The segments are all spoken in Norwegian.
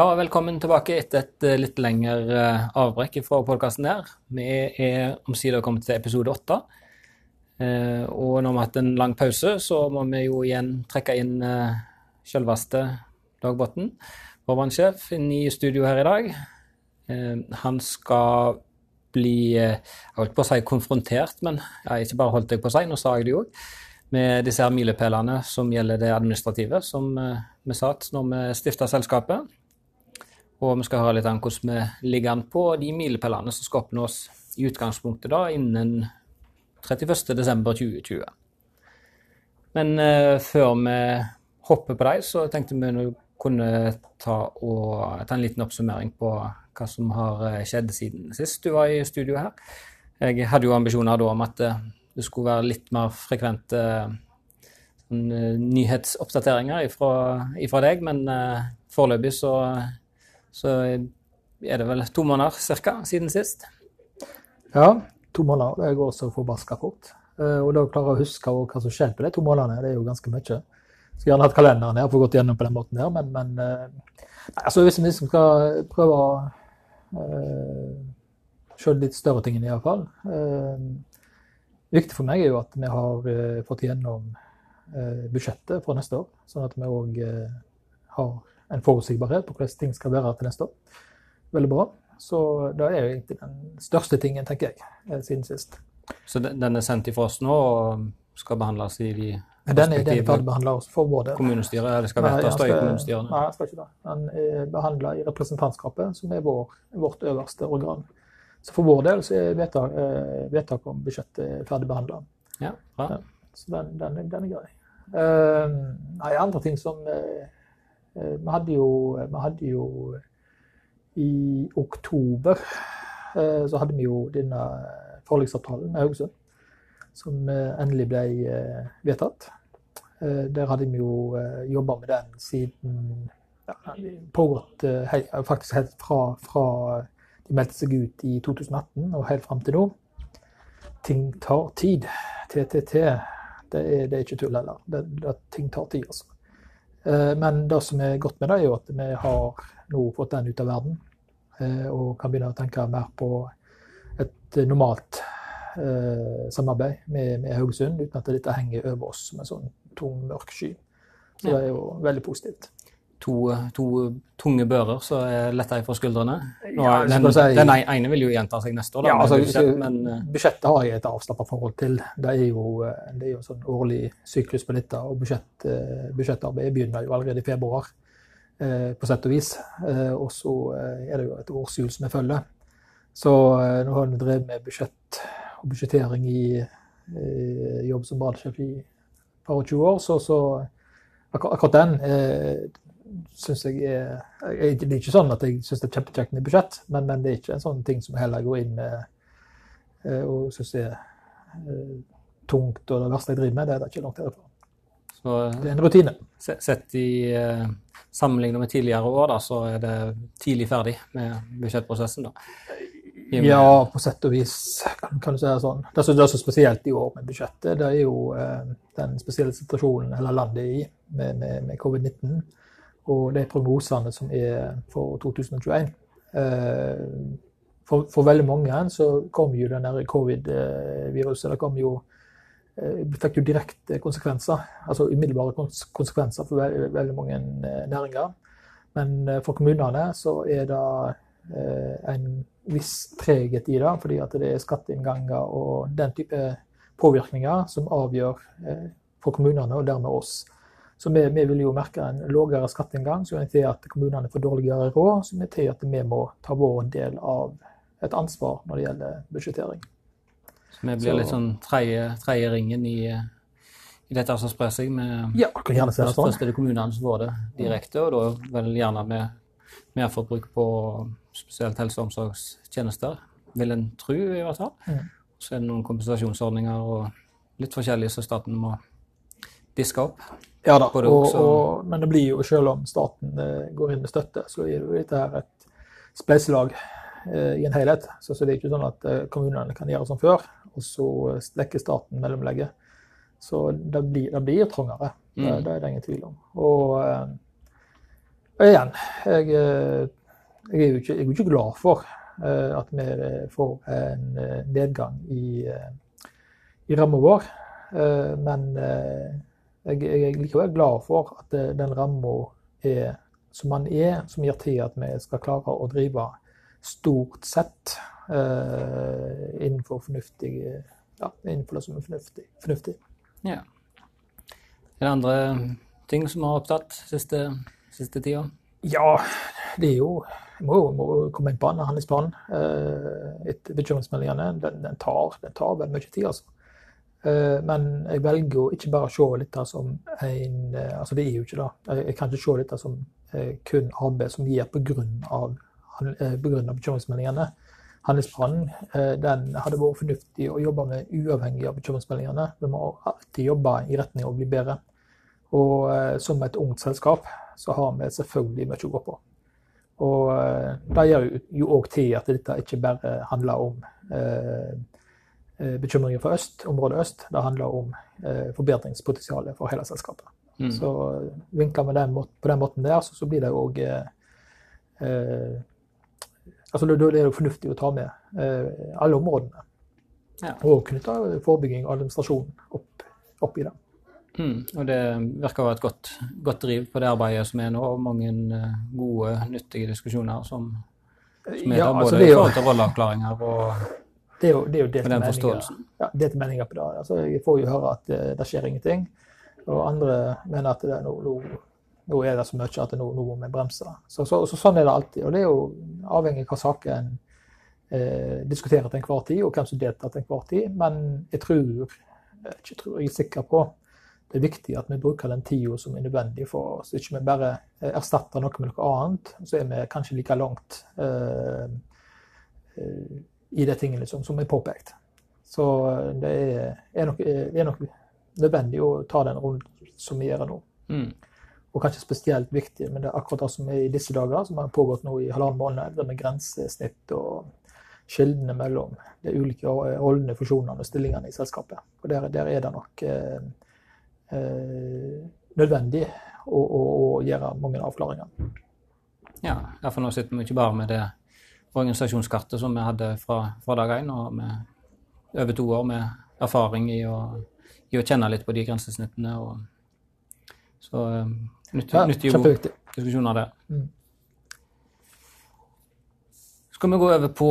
Ja, velkommen tilbake etter et eh, litt lengre eh, avbrekk fra podkasten her. Vi er omsider kommet til episode åtte. Eh, og når vi har hatt en lang pause, så må vi jo igjen trekke inn selveste Dagbotn, vår vannsjef, inn i studio her i dag. Han skal bli Jeg holdt på å si konfrontert, men jeg ikke bare holdt deg på å si, nå sa jeg det jo òg med disse her milepælene som gjelder det administrative, som vi satt når vi stifta selskapet. Og vi skal høre litt om hvordan vi ligger an på de milepælene som skal oppnås i utgangspunktet da innen 31.12.2020. Men uh, før vi hopper på dem, så tenkte vi nå kunne ta, og, ta en liten oppsummering på hva som har eh, skjedd siden sist du var i studio her. Jeg hadde jo ambisjoner da om at uh, det skulle være litt mer frekvente uh, nyhetsoppdateringer ifra, deg, men foreløpig så så er det vel to måneder ca. siden sist. Ja, to måneder. Det går så forbaska fort. Eh, og da klare å huske hva som skjedde på de to månedene, det er jo ganske mye. Skulle gjerne hatt kalenderen her for gått gjennom på den måten her, men, men eh, altså hvis vi liksom skal prøve å uh, se litt større tingene i hvert fall. Viktig for meg er jo at vi har uh, fått gjennom budsjettet for neste år, sånn at vi òg har en forutsigbarhet på hvordan ting skal være til neste år. Veldig bra. Så det er jo egentlig den største tingen, tenker jeg, eh, siden sist. Så den er sendt ifra oss nå og skal behandles i de den er, den er ferdigbehandla for vår del. Kommunestyret, eller skal vedtas i kommunestyret? Nei, jeg skal ikke det. Den er behandla i representantskapet, som er vår, vårt øverste organ. Så for vår del så er vedtak, eh, vedtak om budsjettet ferdigbehandla. Ja, bra. Ja, så den, den, den, er grei. Uh, nei, andre ting som uh, Eh, vi hadde jo, vi hadde jo I oktober eh, så hadde vi jo denne forliksavtalen med Haugesund, som eh, endelig ble vedtatt. Der hadde vi jo jobba med den siden pågått faktisk helt fra, fra de meldte seg ut i 2018 og helt fram til nå. Ting tar tid. TTT, det er, det er ikke tull heller. Det, det, ting tar tid, altså. Eh, men det som er godt med det, er jo at vi har nå fått den ut av verden. Eh, og kan begynne å tenke mer på et normalt eh, samarbeid med, med Haugesund, uten at dette henger over oss som en sånn tung, mørk sky. Så det er jo veldig positivt to, to, tunge bører så er lettere for skuldrene. Nå, ja, den, si, den, ene vil jo gjenta seg neste år. Da, ja, altså, budsjett, men, eh, budsjettet har jeg et avslappa forhold til. Det er jo, eh, det er jo sånn årlig syklus på dette. Og budsjett, eh, budsjettarbeidet begynner jo allerede i februar, på sett og vis. Og så er det jo et årshjul som vi følger. Så nå har vi drevet med budsjett og budsjettering i jobb som badesjef i par og 20 år, så, så akkurat den syns jeg er Det er ikke sånn at jeg syns det er kjempekjekt med budsjett, men, men, det er ikke en sånn ting som jeg heller går inn med eh, og syns er uh, tungt og det verste jeg driver med. Det er det ikke langt herfra. Så, det er en rutine. Sett i sammenlignet med tidligere år, da, så er det tidlig ferdig med budsjettprosessen? da? Ja, på sett og vis, kan, kan du si det sånn. Det som er så spesielt i år med budsjettet, det er jo eh, den spesielle situasjonen hele landet er i med, med, med covid-19 og de prognosene som er for 2021. Eh, for, for veldig mange så kom jo den covid-viruset det kom jo, eh, fikk jo direkte konsekvenser, altså umiddelbare konsekvenser for veldig, veldig mange eh, næringer. Men for kommunene så er det en viss treghet i det, fordi at det er skatteinnganger og den type påvirkninger som avgjør for kommunene, og dermed oss. Så vi, vi, vil jo merke en lavere skatteinngang, som er til at kommunene får dårligere råd, som er til at vi må ta vår del av et ansvar når det gjelder budsjettering. Så vi blir så, litt sånn tredje ringen i, i, dette som sprer seg? Med, ja, kan gjerne se det sånn. Først er det kommunene som får det direkte, og da vel gjerne med merforbruk på spesielt helse- og omsorgstjenester, vil en tro i hvert fall. Mm. Så er det noen kompensasjonsordninger og litt forskjellig som staten må diske opp. Ja da, og, og, men det blir jo, selv om staten eh, går inn med støtte, så er jo dette her et spleiselag eh, i en helhet. Så, så, det er ikke sånn at eh, kommunene kan gjøre som før, og så lekker staten mellomlegget. Så det blir, det blir trangere. Mm. Det, det, er det ingen tvil om. Og, Og igjen, jeg, jeg, er jo ikke, jeg er jo ikke glad for eh, at vi får en nedgang i, i rammen vår. Eh, men jeg, jeg er likevel glad for at eh, den ramma er som den er, som gir tid at vi skal klare å drive stort sett eh, innenfor fornuftig ja, innenfor det som er fornuftig. fornuftig. Ja. Er det andre ting som har opptatt siste, siste tida? Ja, det er jo Jeg må jo komme inn på handlingsplanen. Eh, bekymringsmeldingene. Den, den, tar, den tar vel mye tid, altså. Eh, men jeg velger å ikke bare se dette som en eh, Altså, det er jo ikke det. Jeg kan ikke se dette som eh, kun arbeid som gir av bekymringsmeldingene. Handlingsplanen den hadde vært fornuftig å jobbe med uavhengig av bekymringsmeldingene. Vi må alltid jobbe i retning av å bli bedre. Og som et ungt selskap så har vi selvfølgelig mye å gå på. Og det gjør jo òg til at dette ikke bare handler om eh, eh, bekymringer for øst, området øst. Det handler om eh, forbedringspotensialet for hele selskapet. Mm. Så vinkler vi den på den måten der, så, så blir det òg eh, eh, Altså da er det jo fornuftig å ta med eh, alle områdene. Ja. Og knytte forebygging og administrasjon opp, opp i det. Mm. Og det virker å være et godt, godt driv på det arbeidet som er nå, og mange eh, gode, nyttige diskusjoner som, som er Ja, der, altså, både altså i forhold til rolleavklaringer og Det er jo, det er jo meninger. forståelsen. Ja, delte meninger på det. Altså, jeg får jo høre at uh, det skjer ingenting. Og andre mener at det nå, nå, nå er det så mye at nå, nå må vi bremse. Så, så, så sånn er det alltid. Og det er jo avhengig av hva saker en eh, diskuterer til enhver tid, og hvem som deltar til enhver tid. Men jeg tror, ikke tror, jeg er sikker på det er viktig at vi bruker den tida som er nødvendig for oss. Ikke vi bare eh, erstatter noe med noe annet, så er vi kanskje like langt eh, eh, i de tingene som, som er påpekt. Så eh, det er, er, nok, er nok nødvendig å ta den runden som vi gjør nå. Mm. Og kanskje spesielt viktig, men det er akkurat det som er i disse dager, som har pågått nå i halvannen måned, det med grensesnitt og skillene mellom de ulike rollene, funksjonene og stillingene i selskapet. Og der, der er det nok eh, eh, nødvendig å, å, å gjøre mange avklaringer. Ja, ja, for nå sitter vi ikke bare med det organisasjonskartet som vi hadde fra, fra dag én, og med over to år med erfaring i å, i å kjenne litt på de grensesnittene. Og, så eh, nyttig, Ja, nyttig og gode diskusjoner der. Mm. Skal vi gå over på,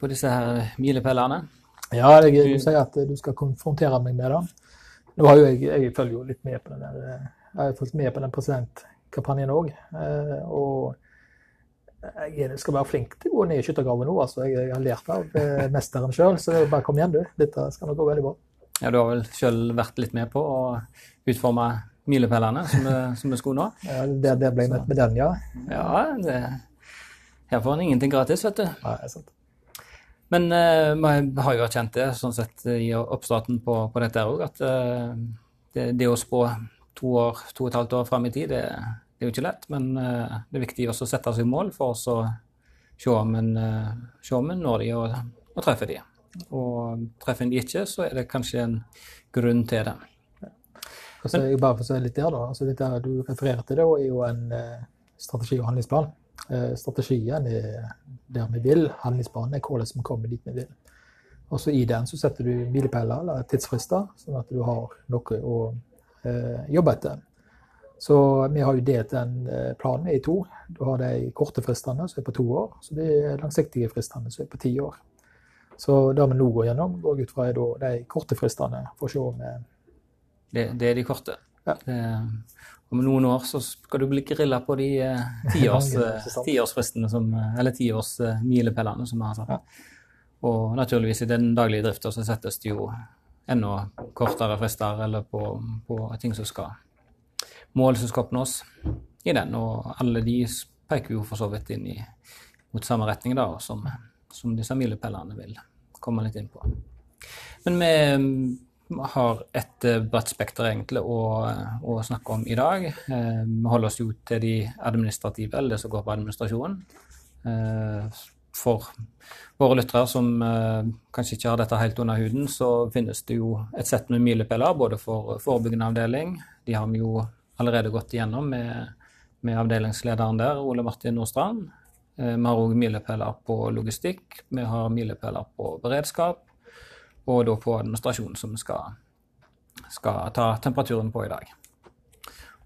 på disse her milepælene? Ja, jeg, du sier at du skal konfrontere meg med det. Nå har jo jeg, jeg følger jo litt med på den der, eh, jeg har fulgt med på den presidentkampanjen òg. Og jeg skal være flink til å gå ned i skyttergraven nå. altså. Jeg, jeg har lært av eh, mesteren sjøl, så bare kom igjen, du. Dette skal nok gå veldig bra. Ja, du har vel sjøl vært litt med på å utforme milepælene som, som vi skulle nå? Ja, det, det ble møtt med den, ja. Ja, det, her får en ingenting gratis, vet du. Nei, det er sant. Men eh, vi har jo erkjent det sånn sett i oppstarten på, på dette òg, at eh, det, det å spå to år, to og et halvt år fram i tid, det, det er jo ikke lett. Men eh, det er viktig også å sette seg mål for å eh, se om en når de og, og treffer de. Og treffer en de ikke, så er det kanskje en grunn til det. Altså, jeg bare for å litt der da, altså Dette du refererer til, da, er jo en eh, strategi- og handlingsplan. Strategien er der vi vil, handlingsplanen er hvordan vi kommer dit vi vil. Og så I den så setter du milepæler eller tidsfrister, sånn at du har noe å eh, jobbe etter. Så vi har jo delt den eh, planen i to. Du har de korte fristene som er på to år, så de langsiktige fristene som er på ti år. Så det vi nå går gjennom, går ut fra er de korte fristene, for å se om vi Det, det er de korte. Ja. Det, om noen år så skal du bli grilla på de eh, eh, tiårsfristene som eh, Eller tiårsmilepælene som vi har satt. Ja. Og naturligvis i den daglige drifta så settes det jo enda kortere frister eller på, på ting som skal Mål som skal oppnås i den. Og alle de peker jo for så vidt inn i mot samme retning da, som, som disse milepælene vil komme litt inn på. Men vi mm, har et bredt spekter egentlig å, å snakke om i dag. Eh, Vi holder oss jo til de administrative, eller det som går på administrasjon. Eh, For våre lyttere som eh, kanskje ikke har dette helt under huden, så finnes det jo et sett med milepæler både for forebyggende avdeling. De har vi jo allerede gått igjennom med, med avdelingslederen der, Ole Martin Nordstrand. Eh, vi har òg milepæler på logistikk, vi har milepæler på beredskap, og da på administrasjon, som vi skal, skal ta temperaturen på i dag.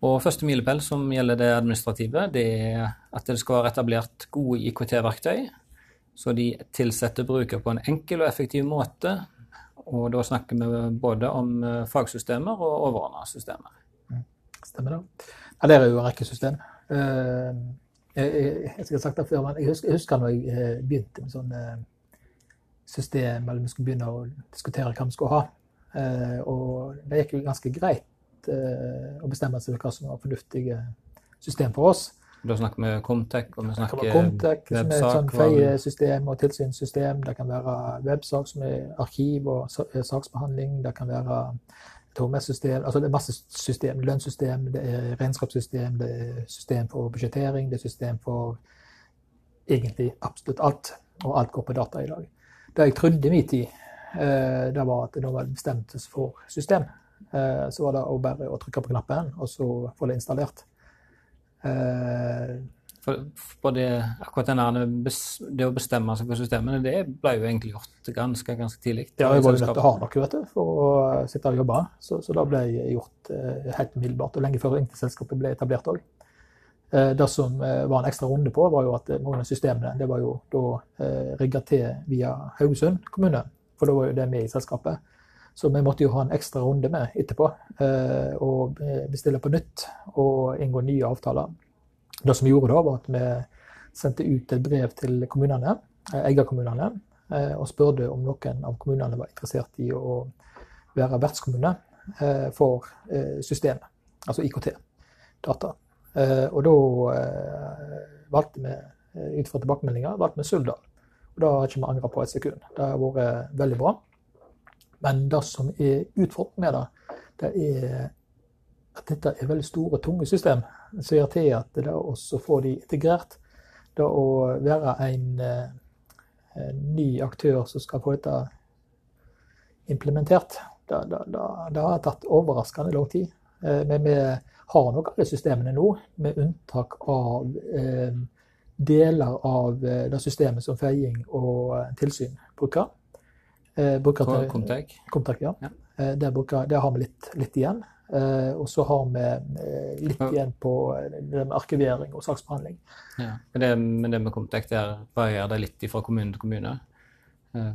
Og første milepæl som gjelder det administrative, det er at det skal være etablert gode IKT-verktøy, så de tilsetter bruker på en enkel og effektiv måte. Og da snakker vi både om eh, fagsystemer og overordna systemer. Mm. Stemmer det. Ja, der er jo en rekke system. Eh, jeg, jeg, jeg skal sagt det før, men jeg husker, jeg husker når jeg eh, begynte med sånn system, eller vi skulle begynne å diskutere hva vi skulle ha. Og det gikk jo ganske greit å bestemme seg for hva som var fornuftige system for oss. Da snakker vi Comtec, og vi snakker Comtec, som er et sånn feiesystem og tilsynssystem. Det kan være websak, som er arkiv og saksbehandling. Det kan være HMS-system. Altså det er masse system. Lønnssystem, det er regnskapssystem, det er system for budsjettering, det er system for egentlig absolutt alt. Og alt går på data i dag. Det jeg trodde i min tid, eh, det var at det var bestemt for system. Eh, så var det bare å trykke på knappen, og så få det installert. Eh, for, for det, akkurat denne, det å bestemme seg for systemene, det ble jo egentlig gjort ganske, ganske tidlig. Ja, jeg var jo nødt til å ha noe vet du, for å sitte og jobbe, så, så det ble gjort eh, helt umiddelbart. Og lenge før selskapet ble etablert òg. Det som var en ekstra runde på, var jo at noen av systemene det var jo da rigga til via Haugesund kommune. For da var jo det med i selskapet. Så vi måtte jo ha en ekstra runde med etterpå eh, og bestille på nytt og inngå nye avtaler. Det som vi gjorde da, var at vi sendte ut et brev til kommunene, eh, eierkommunene eh, og spurte om noen av kommunene var interessert i å være vertskommune for systemet, altså IKT, data. Og da valgte vi, ut fra tilbakemeldinger, valgte vi Suldal. Og det har ikke vi angra på et sekund. Det har vært veldig bra. Men det som er utfordringen med det, det er at dette er veldig store, tunge system. Som gjør til at det å få de integrert, det å være en, en, eh, ny aktør som skal få dette implementert, det, det, det, det har tatt overraskende lang tid. Eh, men vi har nok alle systemene nå, med unntak av eh, deler av det systemet som feiing og tilsyn bruker. Eh, bruker Comtec? Comtec, ja. ja. Eh, der, bruker, der, har vi litt, litt igjen. Eh, og så har vi eh, litt igjen på det med arkivering og saksbehandling. Ja. Men, det, men det med Comtec der varierer det litt fra kommune til kommune?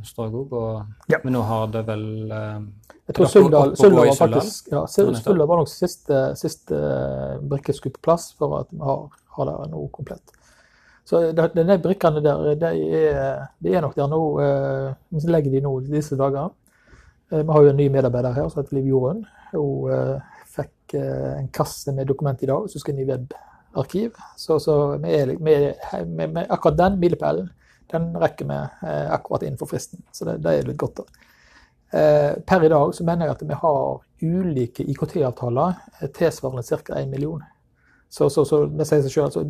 Strøgog, og, ja. Men nå har det vel Jeg tror Suldal, var faktisk ja, Suldal var nok siste, siste brikke skulle på plass for at vi har, har det nå komplett. Så de brikkene der, de er, de er, nok der nå. Eh, vi legger de nå disse dager. Eh, vi har jo en ny medarbeider her som heter Liv Jorunn. Hun eh, fikk en kasse med dokument i dag, så skal inn i webarkiv. Så, så med, med, med, akkurat den milepælen den rekker vi akkurat innenfor fristen. Så det, det er litt godt. da. Per i dag så mener jeg at vi har ulike IKT-avtaler tilsvarende ca. 1 million. Så, så, så det sier seg selv, altså,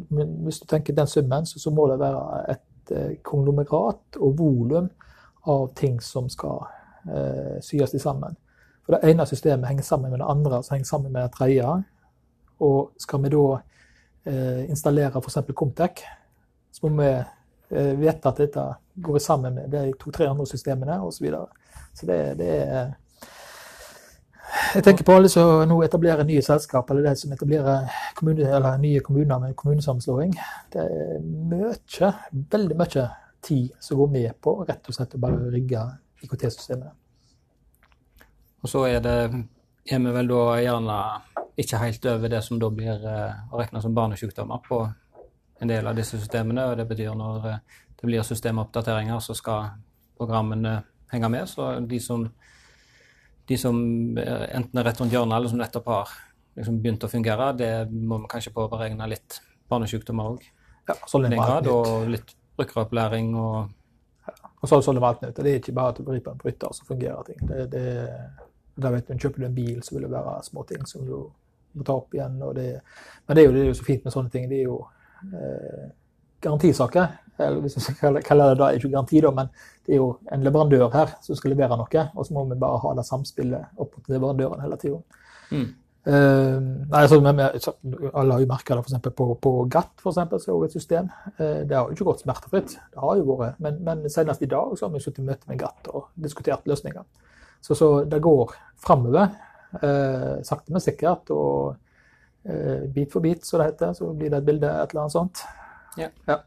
Hvis du tenker den summen, så, så må det være et eh, konglomerat og volum av ting som skal eh, syes sammen. For Det ene systemet henger sammen med det andre, som henger sammen med det tredje. Og skal vi da eh, installere f.eks. Comtec, så må vi eh, vite at dette går sammen med de to-tre andre systemene osv. Så, videre. så det, det er jeg tenker på alle som nå etablerer nye selskap, eller de som etablerer kommune, nye kommuner med kommunesammenslåing. Det er mye, veldig mye tid som går med på rett og slett å bare rigge IKT-systemene. Og så er, det, er vi vel da gjerne ikke helt over det som da blir uh, regna som barnesykdommer på en del av disse systemene. og Det betyr når eh, det blir systemoppdateringer, så skal programmene henge med. Så de som de som eh, enten er rett rundt hjørnet eller som nettopp har liksom begynt å fungere, det må vi kanskje påberegne litt barnesykdommer òg. Ja, sånn er grad, og litt brukeropplæring og ja. Og så, sånn er alt nytt. Det er ikke bare at du bryter en bryter, så fungerer ting. Det, det, da vet du, Kjøper du en bil, så vil det være småting som du må ta opp igjen. Det, men det er, jo, det er, jo, så fint med sånne ting. Det er jo eh, garantisaker. Eller hvis vi skal kalle det det, er ikke garanti, da, men det er jo en leverandør her som skal levere noe. Og så må vi bare ha det samspillet opp mot leverandøren hele tida. Mm. Eh, nei, men, alle har jo merka det f.eks. På, på GATT, for eksempel, så er det et system. Eh, det har jo ikke gått smertefritt, det har jo vært. Men, men senest i dag så har vi sittet i møte med GATT og diskutert løsninger. Så, så det går framover, eh, sakte, men sikkert. Og bit for bit, som det heter, så blir det et bilde, et eller annet sånt. Ja. ja.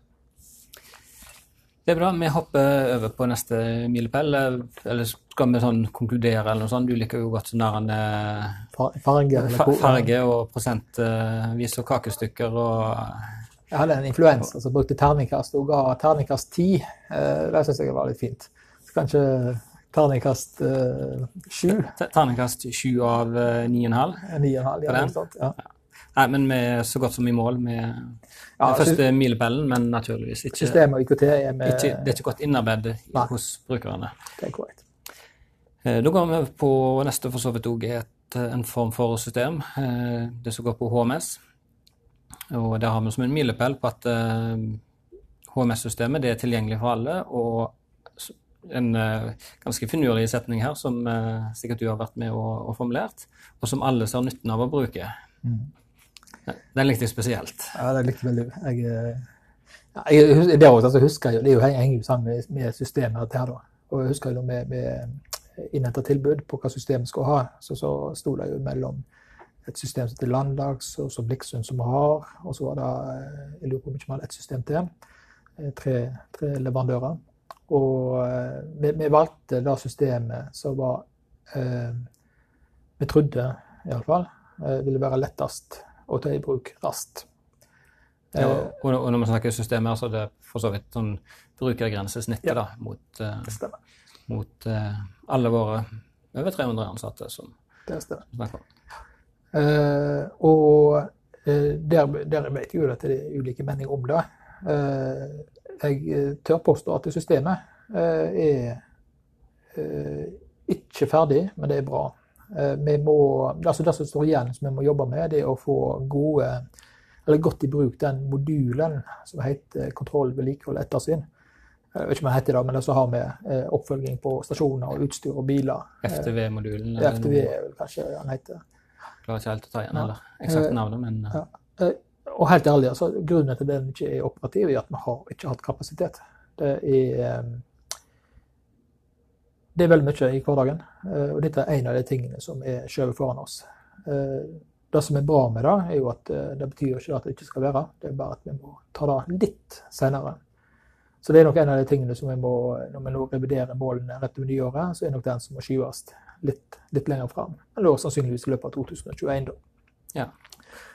Det er bra. Vi hopper over på neste milepæl. Eller skal vi sånn konkludere eller noe sånt? Du liker jo godt sånn der farge, farge og prosentvis og kakestykker og Jeg hadde en influenser som brukte terningkast og ga terningkast ti. Eh, det syns jeg var litt fint. Kanskje terningkast uh, sju. Terningkast sju av uh, ni og en halv? Ni og en halv, ja. ja. Nei, men vi er så godt som i mål med ja, den første milepælen, men naturligvis ikke Systemet og IKT er med ikke, Det er ikke godt innarbeidet hos brukerne. Det er korrekt. Eh, da går vi på neste for så vidt òg en form for system, eh, det som går på HMS. Og der har vi som en milepæl på at HMS-systemet eh, er tilgjengelig for alle. og en ganske finurlig setning her, som sikkert du har vært med og, og formulert, og som alle ser nytten av å bruke. Mm. Den likte jeg spesielt. Ja, den likte veldig. Jeg, veldig. jeg, det, også, husker jeg, det er jo henger jo sammen med, med systemet her. da. Og jeg husker jo med, med innhenta tilbud på hva systemet skal ha, så, så sto det jo mellom et system som heter Landlags, og så Blikksund som vi har, og så var det eh, jeg lurer på om ikke man hadde et system til. Eh, tre, tre leverandører. Og vi, vi, valgte det systemet som var eh, Vi trodde iallfall eh, ville være lettest å ta i bruk raskt. Ja, og, og, når vi snakker systemer, så er det for så vidt sånn brukergrensesnittet ja, da, mot, uh, mot uh, alle våre over 300 ansatte som det snakker om. Uh, og der, der, vet jeg jo at det er ulike meninger om det. Jeg tør påstå at systemet er ikke ferdig, men det er bra. Eh, vi må, altså det som står igjen som vi må jobbe med, det er å få gode, eller godt i bruk den modulen som heter kontroll, vedlikehold, ettersyn. Jeg vet ikke om den heter det, men så har vi eh, oppfølging på stasjoner og utstyr og biler. FTV-modulen? FTV kanskje den heter. Klarer ikke helt å ta igjen eller eksakt navnet, men ja. Og helt ærlig, altså, grunnen til at den ikke er operativ, er at vi har ikke hatt kapasitet. Det er det er veldig mye i hverdagen. Eh, og dette er en av de tingene som er skjøvet foran oss. Eh, det som er bra med det, er jo at eh, det betyr ikke at det ikke skal være. Det er bare at vi må ta det litt senere. Så det er nok en av de tingene som vi må, når vi nå reviderer målene rett over nyåret, så er nok den som må skyves litt, litt lenger fram. Da sannsynligvis i løpet av 2021, da. Ja.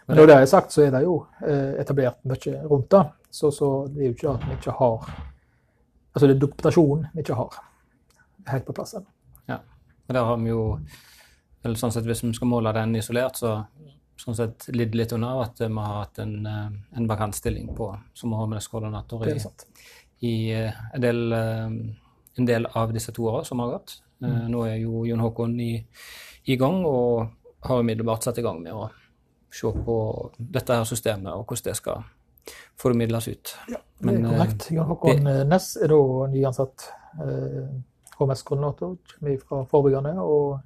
Men når det er sagt, så er det jo etablert mye rundt det. Så, så det er jo ikke at vi ikke har Altså det er dokumentasjonen vi ikke har helt på plass ennå. Ja. Og der har vi jo eller sånn sett Hvis vi skal måle den isolert, så sånn sett lidd litt under at vi har hatt en, eh, en vakant stilling på som HMS-koordinator i, i eh, en, del, eh, en, del, av disse to åra som har gått. Mm. Nå er jo Jon Håkon i, i gang og har umiddelbart satt i gang med å se på dette her systemet og hvordan det skal formidles ut. Ja, det er korrekt. Jan Håkon Næss er da nyansatt HMS-koordinator, kommer fra forebyggende. Og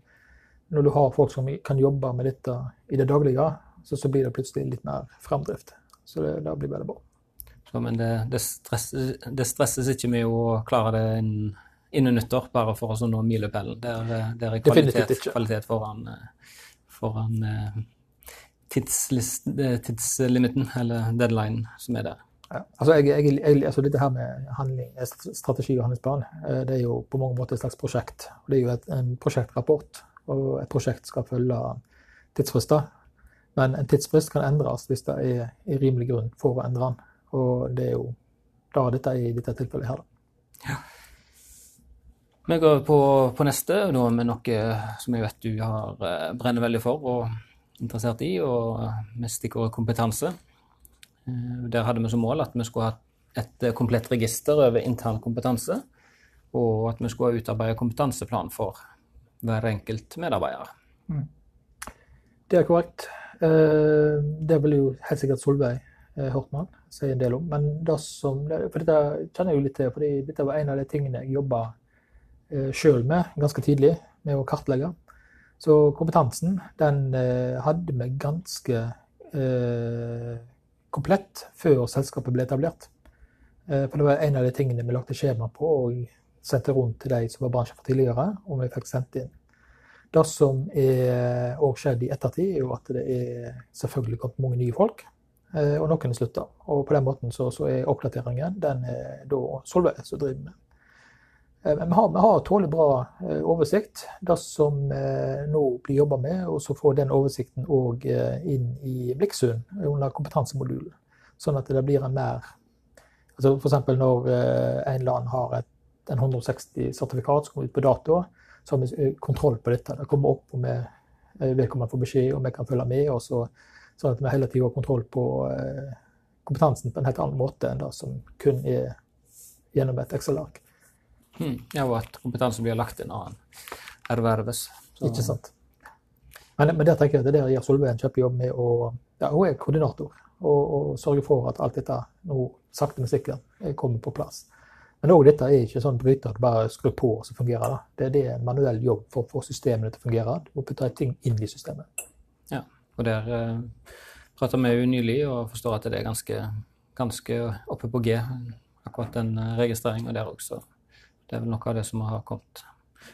når du har folk som kan jobbe med dette i det daglige, så, så blir det plutselig litt mer framdrift. Så det, det blir veldig bra. Så, men det, det, stresses, det, stresses ikke med å klare det innen, innen nyttår, bare for å nå milepælen. Det, der er kvalitet, kvalitet foran, foran eh, tidslimiten, eller deadline, som er der. Ja. Altså, jeg, jeg, jeg, altså dette her med handling, strategi og handlingsplan eh, det er jo på mange måter et slags prosjekt. Det er jo et, en prosjektrapport, og et prosjekt skal følge tidsfrister. Men en tidsfrist kan endres hvis det er i rimelig grunn for å endre den. Og det er jo da dette er i dette tilfellet her. Da. Ja. Vi går på, på neste, da med noe som jeg vet du har eh, brenner veldig for og interessert i, og med stikkord kompetanse. Eh, der hadde vi som mål at vi skulle ha et eh, komplett register over intern kompetanse, og at vi skulle utarbeide kompetanseplan for hver enkelt medarbeider. Mm. Det er korrekt. Eh, det vil jo helt sikkert Solveig Hortmann si en del om. Men det som, for dette kjenner jeg jo litt til, fordi dette var en av de tingene jeg jobba sjøl med ganske tidlig, med å kartlegge. Så kompetansen den eh, hadde vi ganske eh, komplett før selskapet ble etablert. Eh, for det var en av de tingene vi lagde skjema på og sendte rundt til de som var bransjen for tidligere, og vi fikk sendt inn. Det som er skjedde i ettertid, er jo at det er selvfølgelig kommet mange nye folk. eh, Og noen slutta. Og på den måten så, så er oppdateringen den er da Solveig som driver med. Eh, Men vi har, vi har tålelig bra eh, oversikt. Det som eh, nå blir jobba med, og så får den oversikten òg inn i Blikksund under kompetansemodulen. Sånn at det blir en mer altså F.eks. når en land har et, en 160-sertifikat som kommer ut på dato, så har vi kontroll på dette. Det kommer opp, og vi vedkommende får beskjed, og vi kan følge med. og så, Sånn at vi hele tida har kontroll på kompetansen på en helt annen måte enn det som kun er gjennom et Excel-ark. Hmm. Ja, og at kompetansen blir lagt inn av en erverves. Så. Ikke sant. Men, men der tenker jeg at det der gjør Solveig en kjempejobb med å ja, Hun er koordinator og, og sørger for at alt dette nå sakte, men sikkert kommer på plass. Men òg dette er ikke sånn bryter at bare skrur på, og så fungerer det. Det er en manuell jobb for å få systemene til å fungere. Du må putte ting inn i systemet. Ja, og der eh, prata vi jo nylig og forstår at det er ganske, ganske oppe på G, akkurat den registreringen registreringa der også. Det er vel noe av det som vi har kommet,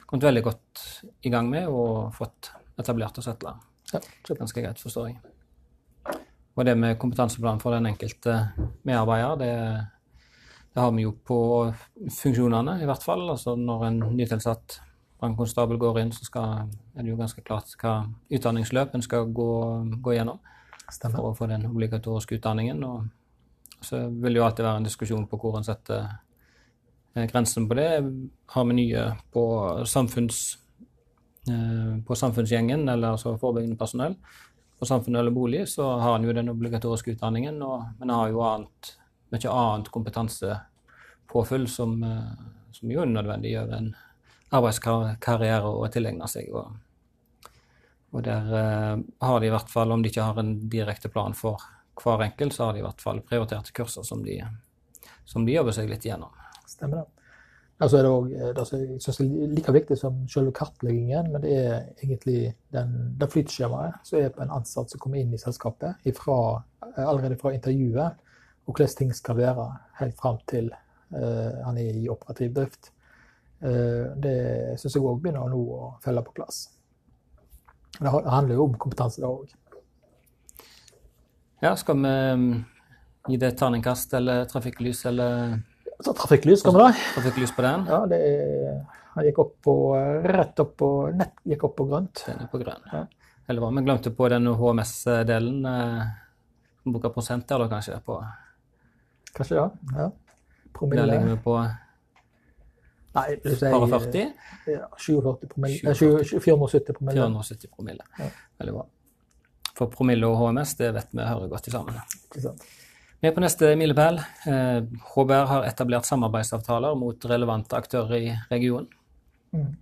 kommet, veldig godt i gang med og fått etablert og settla. Ja, ganske greit, forstår jeg. Og det med kompetanseplan for den enkelte medarbeider, det, det, har vi jo på funksjonene, i hvert fall. Altså når en nytilsatt brannkonstabel går inn, så skal, er det jo ganske klart hva utdanningsløp en skal gå, gå gjennom Stemmer. for å få den obligatoriske utdanningen. Og så vil det jo alltid være en diskusjon på hvor en setter grensen på det har vi nye på, samfunns, eh, på samfunnsgjengen, eller altså forebyggende personell. På samfunn eller bolig så har en jo den obligatoriske utdanningen, og, men har jo annet, mye annet kompetansepåfyll som, eh, som jo er nødvendig gjør en arbeidskarriere å tilegne seg. Og, og der uh, har de i hvert fall, om de ikke har en direkte plan for hver enkelt, så har de i hvert fall prioriterte kurser som de, som de jobber seg litt gjennom. Stemmer det. Altså er det også, eh, det som jeg synes er like viktig som selve kartleggingen, men det er egentlig den, det flytskjemaet som er på en ansatt som kommer inn i selskapet ifra, eh, allerede fra intervjuet, og hvordan ting skal være helt fram til uh, han er i operativ drift. Uh, det syns jeg òg begynner nå å felle på plass. Det handler jo om kompetanse, det òg. Ja, skal vi mm, gi det terningkast eller trafikklys eller så trafikklys kommer da. Trafikklys på den? Ja, det han gikk opp på, rett opp på nett gikk opp på grønt. Den er på grønn. Ja. Eller hva? Vi glemte på den HMS-delen. Eh, Bruker prosent eller kanskje? på... Kanskje ja. ja. Promille. Der ligger vi på Nei, du sier 40? Ja, 47 promille. 470 promille. 470 promille. Ja. Veldig bra. For promille og HMS, det vet vi hører godt sammen. Ikke sant. Er på neste milepæl. HBR eh, har etablert samarbeidsavtaler mot relevante aktører i regionen. Mm.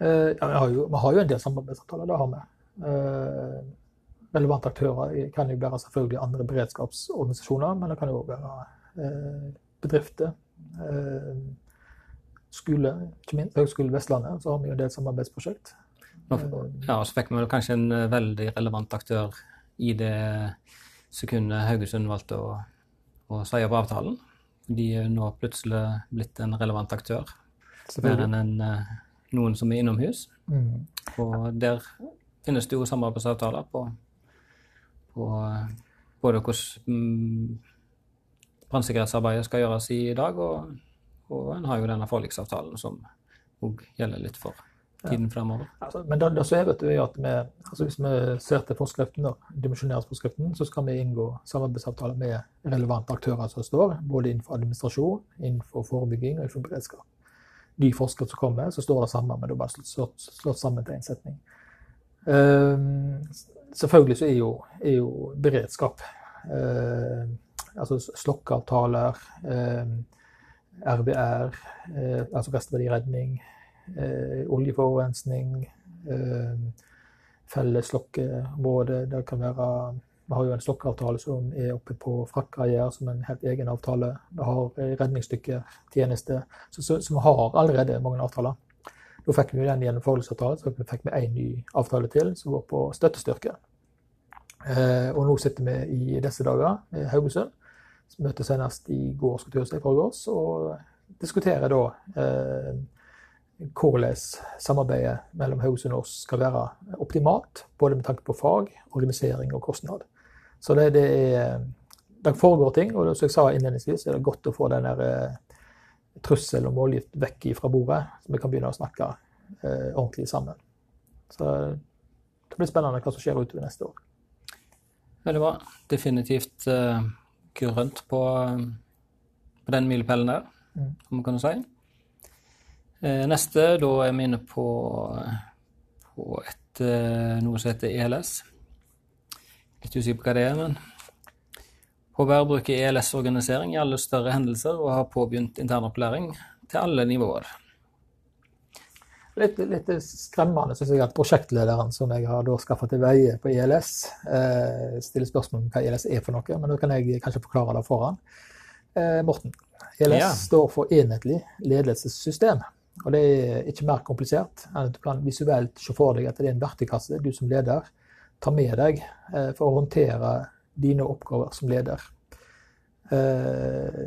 Eh, ja, vi, har jo, vi har jo en del samarbeidsavtaler, det har vi. Eh, relevante aktører kan jo være selvfølgelig andre beredskapsorganisasjoner, men det kan jo være bedrifter. Skole, ikke minst Høgskolen Vestlandet, så har vi jo en del samarbeidsprosjekt. Ja, og så fikk vi kanskje en veldig relevant aktør i det sekundet Haugesund valgte å, å si opp avtalen. De er nå plutselig blitt en relevant aktør. Mer enn en, eh, noen som er innomhus. Mm. Og der finnes det jo samarbeidsavtaler på, på både hvordan mm, brannsikkerhetsarbeidet skal gjøres i dag, og, og en har jo denne forliksavtalen som òg gjelder litt for tiden fremover. Altså, men det, det som er, vet du, er at vi, altså hvis vi ser til forskriften, dimensjoneringsforskriften, så skal vi inngå samarbeidsavtaler med relevante aktører som står, både innenfor administrasjon, innenfor forebygging og innenfor beredskap. Ny forskrift som kommer, så står det samme, men det er bare slått, slått, slått sammen til én setning. Um, selvfølgelig så er jo, er jo beredskap uh, Altså slokkeavtaler, uh, RBR, uh, altså restverdiredning, eh, oljeforurensning, eh, felles slokkeområde. Det kan være Vi har jo en slokkeavtale som er oppe på Frakkeier, som en helt egen avtale. Vi har redningsdykkertjeneste. Så, så, så vi har allerede mange avtaler. Nå fikk vi den gjennom forholdsavtalen, så vi fikk vi én ny avtale til som går på støttestyrke. Eh, og nå sitter vi i disse dager i Haugesund. Vi møttes senest i går, skulle jeg si, forgårs, og diskuterer da eh, hvordan samarbeidet mellom Haugesund og oss skal være optimalt. Både med tanke på fag, organisering og kostnad. Så det, det, er, det foregår ting, og som jeg sa innledningsvis, er det godt å få den der eh, trussel og målgift vekk fra bordet, så vi kan begynne å snakke eh, ordentlig sammen. Så det blir spennende hva som skjer utover neste år. Veldig bra. Definitivt uh, grønt på, på den milepælen der, mm. om man kan si. Uh, neste, da er vi inne på, på et, uh, noe som heter ELS. Litt usikker på hva det er, men HVR bruker ELS-organisering i alle større hendelser og har påbegynt internopplæring til alle nivåer. Litt, litt skremmende synes jeg at prosjektlederen som jeg har skaffa til veie på ELS, eh, stiller spørsmål om hva ELS er for noe, men nå kan jeg kanskje forklare det for han. Eh, Morten, ELS ja. står for enhetlig ledelsessystem. Og det er ikke mer komplisert enn at du kan visuelt se for deg at det er en verktøykasse du som leder tar med deg eh, for å håndtere dine oppgaver som leder. Eh,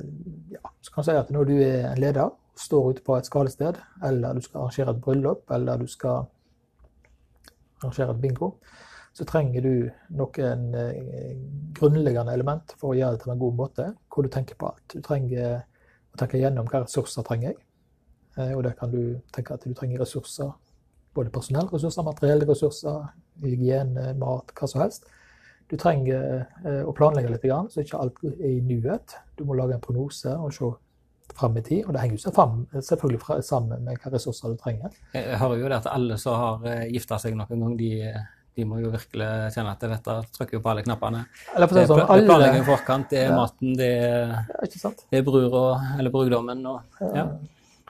ja, så kan jeg si at når du er en leder, står ute på et skadested, eller du skal arrangere et bryllup, eller du skal arrangere et bingo, så trenger du noen eh, grunnleggende element for å gjøre det på en god måte, hvor du tenker på alt. Du trenger å tenke gjennom hva ressurser trenger jeg. Og der kan du tenke at du trenger ressurser, både personellressurser, materielle ressurser, hygiene, mat, hva som helst. Du trenger eh, å planlegge litt, så ikke alt er i nuet. Du må lage en prognose og se fram i tid. Og det henger jo selvfølgelig sammen med hvilke ressurser du trenger. Jeg hører jo det at alle som har eh, gifta seg noen gang, de, de, må jo virkelig kjenne at dette trykker jo på alle knappene. Eller det, sånn, det er planlegging i forkant, det er ja. maten, det er, ja, og, eller brudgommen. Og, ja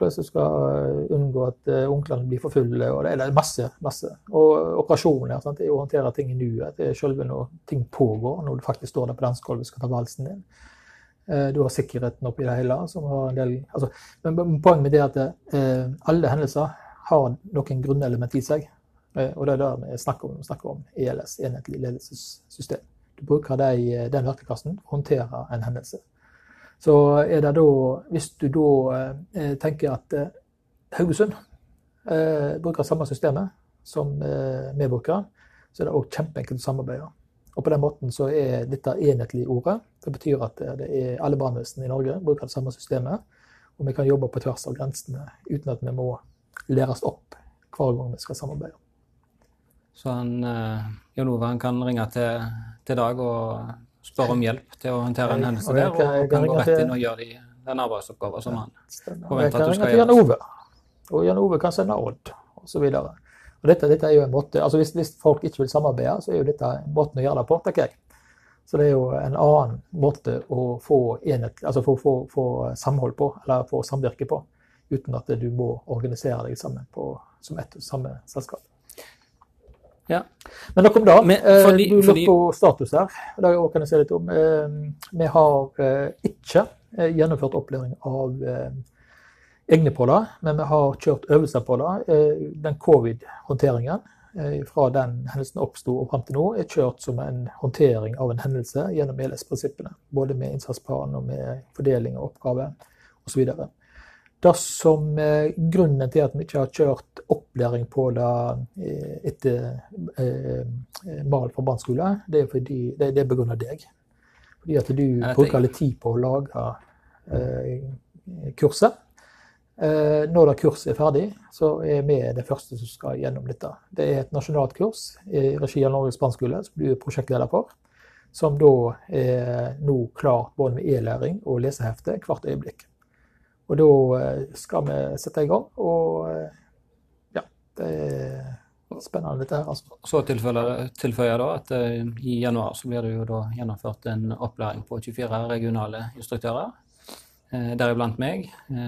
hvordan du skal eh, unngå at uh, onklene blir for fulle. og Det er masse. masse. Og operasjoner. Sant? Det å håndtere ting i nuet. Det er selve når ting pågår, når du faktisk står der på dansegulvet og skal ta valsen din. Du har sikkerheten oppi det hele. som har en del, altså, men Poenget med det er at alle hendelser har noen grunnelement i seg. og det er det vi snakker om, snakker om ELS, enhetlig ledelsessystem. Du bruker de, den verktøykassen for å håndtere en hendelse. Så er det da, hvis du da eh, tenker at eh, Haugesund eh, bruker samme systemet som eh, vi bruker, så er det òg kjempeenkelt å samarbeide. Og på den måten så er dette enhetlig ordet. Det betyr at det er alle brannvesen i Norge bruker det samme systemet. Og vi kan jobbe på tvers av grensene uten at vi må læres opp hver gang vi skal samarbeide. Så han, Jan Ove kan ringe til, til Dag og spør om hjelp til å håndtere en hendelse der, og kan gå rett inn og gjøre de, den arbeidsoppgaven som han forventer at du skal gjøre. Og Jan Ove kan sende Odd, osv. Dette, dette er jo en måte, altså hvis, hvis, folk ikke vil samarbeide, så er jo dette måten å gjøre det på, tenker jeg. Så det er jo en annen måte å få, enhet, altså få, få, få samhold på, eller få samvirke på, uten at du må organisere deg sammen på, som ett og samme selskap. Ja. Men nok om det. Men, eh, fordi, du på status her. Det kan jeg si litt om. Eh, vi har eh, ikke gjennomført opplæring av egne på det, men vi har kjørt øvelser på det. Den covid-håndteringen fra den hendelsen oppsto og fram til nå, er kjørt som en håndtering av en hendelse gjennom ELS-prinsippene. Både med innsatsplan og med fordeling av oppgaver osv. Det som er grunnen til at vi ikke har kjørt opplæring på det eh, etter eh, mal for brannskole, det er fordi det, det er begrunnet deg. Fordi at du bruker litt tid på å lage eh, kurset. Eh, når det kurset er ferdig, så er vi det første som skal gjennom dette. Det er et nasjonalt kurs i regi av Norges brannskole som du er prosjektleder for. Som da er nå klart både med e-læring og lesehefte hvert øyeblikk. Og da eh, skal vi sette i gang. Og eh, ja, det er spennende dette her. altså. Så tilføyer jeg da at uh, i januar så blir det jo da gjennomført en opplæring på 24 regionale instruktører. Deriblant meg,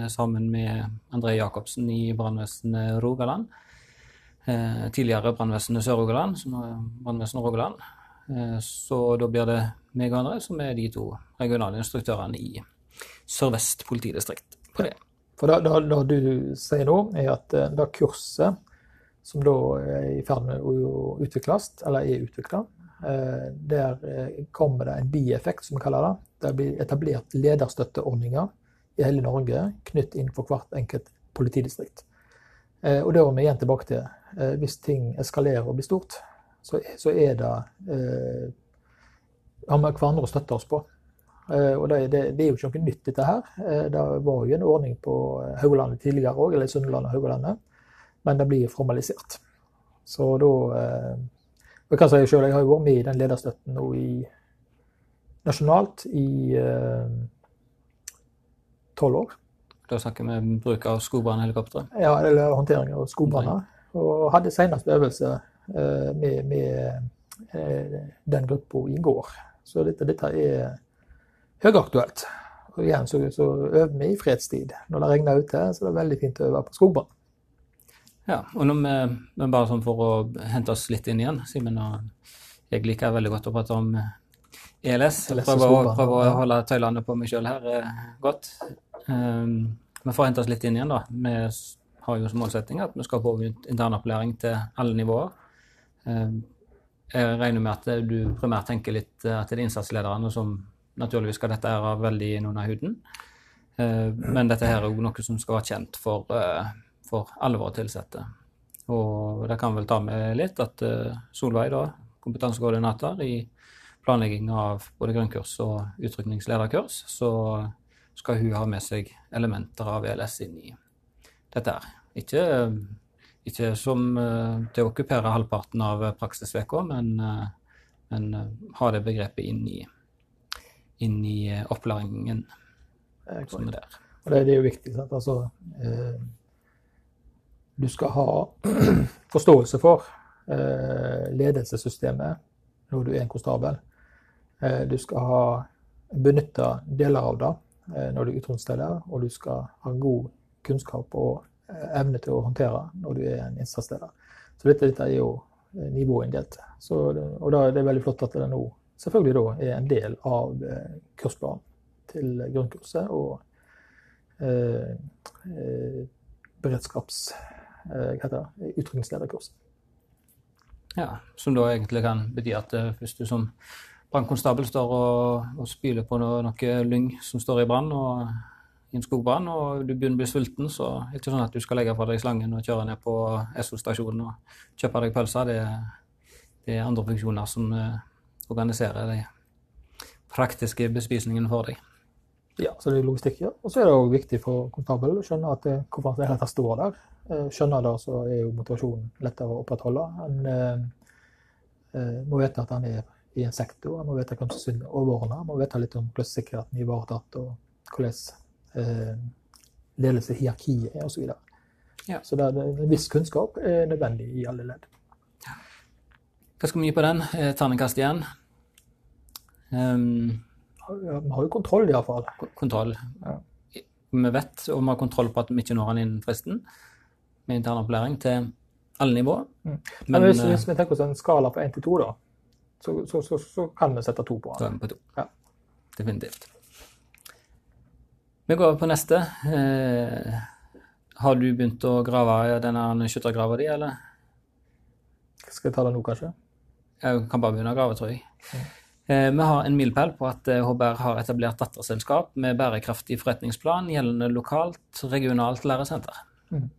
sammen med André Jacobsen i brannvesenet Rogaland. Tidligere brannvesenet Sør-Rogaland, som er brannvesenet Rogaland. Så da blir det meg og André som er de to regionale instruktørene i Sør-Vest politidistrikt på det. For det, det, det du sier nå, er at eh, det kurset som da er i ferd med å utvikles, eller er utvikla, der kommer det en bieffekt, som vi kaller det. Det blir etablert lederstøtteordninger i hele Norge knytt inn for hvert enkelt politidistrikt. Og da er vi igjen tilbake til hvis ting eskalerer og blir stort, så er det har vi hverandre å støtte oss på. Eh, og det, det, det, er jo ikke noe nytt, dette her. Eh, det var jo en ordning på Haugalandet tidligere òg, eller Sunnlandet og Haugalandet, men det blir formalisert. Så da eh, Jeg kan si selv, jeg har jo vært med i den lederstøtten nå i nasjonalt i tolv år. Da snakker vi bruk av skogbrannhelikoptre? Ja, eller håndtering av skogbranner. Og hadde senest øvelse med, med den gruppa i går. Så dette, dette er høyaktuelt. Og igjen så, så, øver vi i fredstid. Når det regner ute, så er det veldig fint å øve på skogbrann. Ja, og når vi, men bare sånn for å hente oss litt inn igjen, Simen og jeg liker veldig godt å prate om ELS. Jeg prøver, prøver å holde tøylene på meg sjøl her eh, godt. Um, får for hente oss litt inn igjen, da. Vi har jo som målsetting at vi skal få internopplæring til alle nivåer. Um, jeg regner med at du primært tenker litt at det er innsatslederne som naturligvis skal dette være veldig inn under huden. Eh, men dette her er òg noe som skal være kjent for, eh, for alle våre ansatte. Og det kan vel ta med litt at eh, Solveig, da, kompetansekoordinator i planlegging av både grunnkurs og utrykningslederkurs, så skal hun ha med seg elementer av ELS inn i dette her. Ikke, ikke som til å okkupere halvparten av praksisveka, men, men ha det begrepet inn i inn i eh, opplæringen. Og det, det er jo viktig. sant? Altså, eh, du skal ha forståelse for eh, ledelsessystemet når du er en konstabel. Eh, du skal ha benytta deler av det eh, når du er utrustningsleder, og du skal ha god kunnskap og eh, evne til å håndtere når du er en innsatsleder. Så dette, dette er jo nivåinndelt. Og da er det veldig flott at det nå selvfølgelig da er en del av eh, kursplanen til grunnkurset og eh, eh beredskaps... Eh, hva heter det? Utrykningslederkurset. Ja, som da egentlig kan bety at eh, hvis du som brannkonstabel står og, og spyler på noe, noe lyng som står i brann, i en skogbrann, og du begynner å bli sulten, så er det ikke sånn at du skal legge fra deg slangen og kjøre ned på SO-stasjonen og kjøpe deg pølser. Det, det, er andre funksjoner som organisere de praktiske bespisningene for deg. Ja, så det er logistikk, ja. Og så er det òg viktig for konstabel å skjønne at hvorfor det hele står der. Eh, skjønner det, så er jo motivasjonen lettere å opprettholde. En eh, eh, må vite at han er i en sektor, han må vite hvem som er overordna, må vite litt om hvordan sikkerheten er ivaretatt, og hvordan eh, ledelse, hierarkiet er, osv. Så, ja. så det, er en viss kunnskap er nødvendig i alle ledd. Hva skal vi gi på den? Eh, terningkast igjen. Um, vi har jo kontroll, iallfall. Kontroll. Ja. Vi vet, og vi har kontroll på at vi ikke når den innen fristen med internopplæring til alle nivåer. Mm. Men, Men hvis, hvis, vi tenker oss en skala på én til to, da, så, så, så, så, kan vi sette to på den. På to. Ja. Definitivt. Vi går over på neste. Eh, har du begynt å grave denne skyttergrava di, eller? Skal jeg ta det nå, kanskje? Jeg kan bare begynne å grave, tror jeg. Eh, vi har en milepæl på at HBR eh, har etablert datterselskap med bærekraftig forretningsplan gjeldende lokalt, regionalt læresenter. Mm.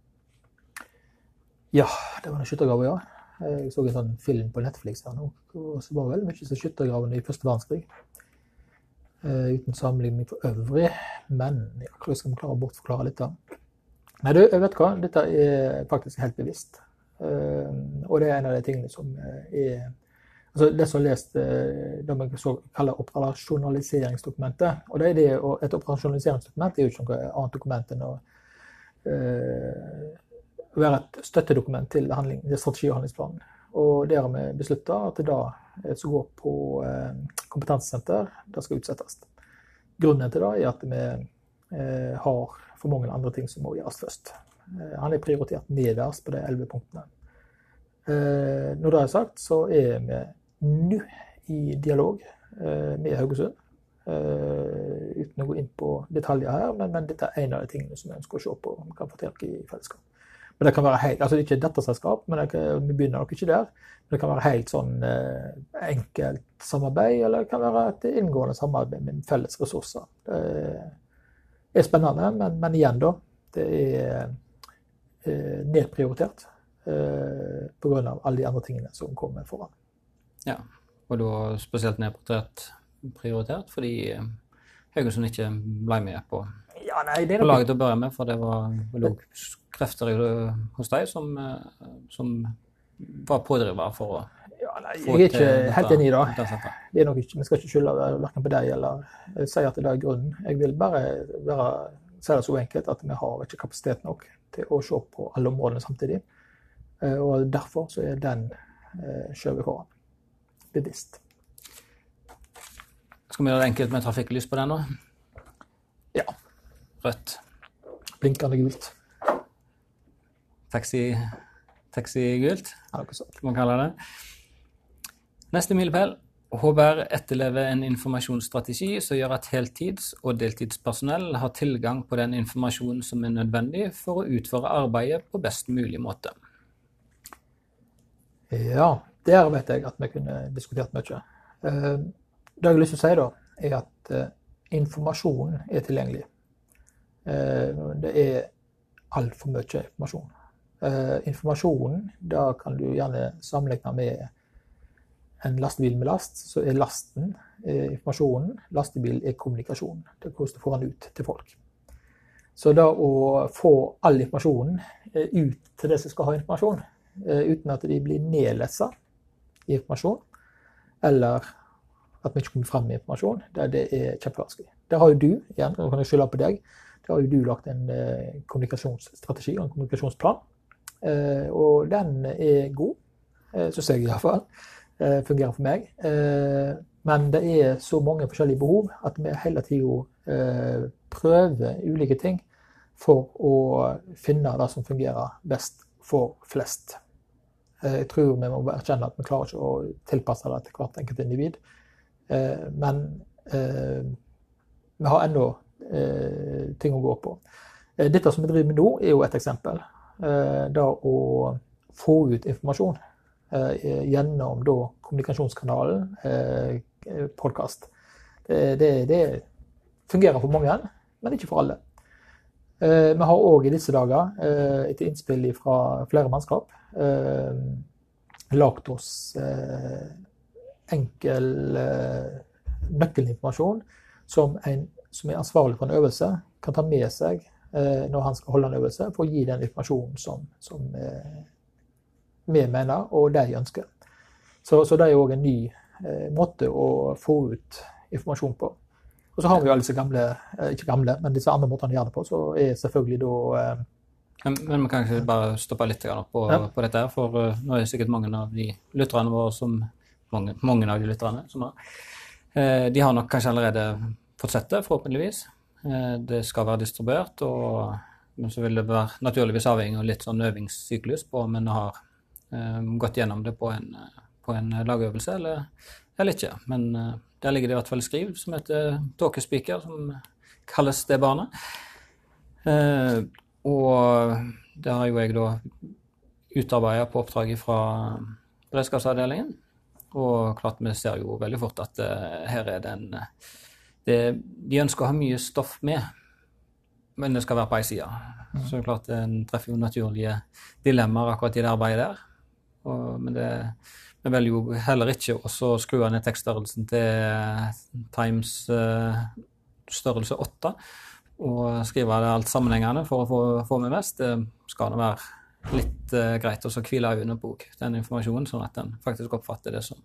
Ja, det var en skyttergrave, ja. Jeg så en sånn film på Netflix her nå. Så var veldig mye som skyttergravene i første verdenskrig. Uh, uten sammenligning for øvrig. Men ja, hvordan skal vi klare å bortforklare litt, da? Nei, du, vet hva. Dette er faktisk helt bevisst. Uh, og det er en av de tingene som er altså det som er lest det det så kaller operasjonaliseringsdokumentet. og det er det, og Et operasjonaliseringsdokument er jo ikke noe annet dokument enn å uh, være et støttedokument til, handling, strategi- og handlingsplanen. Og der har vi beslutta at det da som går på uh, kompetansesenter, det skal utsettes. Grunnen til det er at vi uh, har for mange andre ting som må gjøres først. Han er prioritert nederst på de elleve punktene. Når det er sagt, så er vi nå i dialog eh, med Haugesund Uh, uten å gå inn på detaljer her, men, men, dette er en av de tingene som jeg ønsker å se på om vi kan få til i fellesskap. Men det kan være helt, altså ikke datterselskap, men kan, vi begynner nok ikke der. Men det kan være helt sånn eh, enkelt samarbeid, eller det kan være et inngående samarbeid med felles ressurser. Det er spennende, men, men igjen, da. Det er eh, nedprioritert eh, pga. alle de andre tingene som kommer foran. Ja, og da spesielt nedprioritert prioritert, fordi eh, Haugesund ikke ble med på, ja, nei, på laget til å begynne med. For det var krefter hos deg som, eh, som var pådriver for å ja, nei, Jeg er ikke helt enig i det. det er nok ikke, vi skal ikke skylde verken på deg eller si at det er grunnen. Jeg vil bare, være, si det så enkelt at vi har ikke kapasitet nok til å se på alle områdene samtidig. Eh, og derfor så er den skjøvet foran bevisst. Skal vi gjøre det enkelt med trafikklys på den nå? Ja. Rødt. Blinkende gult. Taxi, taxi-gult, ja, noe sånt. kan man kalle det. Neste milepæl. HBR etterlever en informasjonsstrategi som gjør at heltids- og deltidspersonell har tilgang på den informasjonen som er nødvendig for å utføre arbeidet på best mulig måte. Ja, der vet jeg at vi kunne diskutert mye. Eh, det jeg har lyst til å si, da, er at eh, informasjon er tilgjengelig. Eh, det er altfor mye informasjon. Informasjonen kan du gjerne sammenligne med en lastebil med last. Så er lasten informasjonen, lastebil er kommunikasjon. Det er hvordan du får den ut til folk. Så da å få all informasjonen ut til de som skal ha informasjon, uten at de blir nedlessa informasjon, eller at vi ikke kommer frem med informasjon, det, det er kjempevanskelig. Der har jo du, igjen, nå kan jeg skylde på deg, der har jo du lagt en eh, kommunikasjonsstrategi og en kommunikasjonsplan. Eh, og den er god, eh, syns jeg iallfall. Eh, fungerer for meg. Eh, men det er så mange forskjellige behov at vi hele tida prøver ulike ting for å finne det som fungerer best for flest. Eh, jeg tror vi må erkjenne at vi klarer ikke å tilpasse det til hvert enkelt individ. Eh, men eh, vi har ennå ting å gå på. Dette som vi driver med nå, er jo et eksempel. Det å få ut informasjon gjennom da kommunikasjonskanalen, podkast. Det, det, det fungerer for mange, men ikke for alle. Vi har òg i disse dager, etter innspill fra flere mannskap, lagt lagd oss eh, enkel eh, nøkkelinformasjon som en som er ansvarlig for en øvelse, kan ta med seg eh, når han skal holde en øvelse, for å gi den informasjonen som, som eh, vi mener og de ønsker. Så, så det er òg en ny eh, måte å få ut informasjon på. Og så har vi jo alle disse gamle, ikke gamle, men disse andre måtene å gjøre det på, så er selvfølgelig da men, men vi kan ikke bare stoppe litt på, ja. på dette, her, for uh, nå er det sikkert mange av de lytterne våre som mange, mange av de lytterne som har De har nok kanskje allerede fått sett det, forhåpentligvis. Det skal være distribuert, og, men så vil det være naturligvis avhengig av litt sånn øvingssyklus på om en har gått gjennom det på en, på en lagøvelse eller, eller, ikke. Men der ligger det i hvert fall skriv som heter tåkespiker, som kalles det barnet. Og det har jo jeg da utarbeida på oppdraget fra beredskapsavdelingen. Og klart vi ser jo veldig fort at eh, her er den det, De ønsker å ha mye stoff med, men det skal være på ei side. Mm. Så klart en treffer jo naturlige dilemmaer akkurat i det arbeidet der. Og, men det, vi velger jo heller ikke å skru ned tekststørrelsen til Times uh, størrelse 8 og skrive det alt sammenhengende for å få, få med mest, det skal det være litt uh, greit å hvile under bok, den informasjonen, sånn at en faktisk oppfatter det som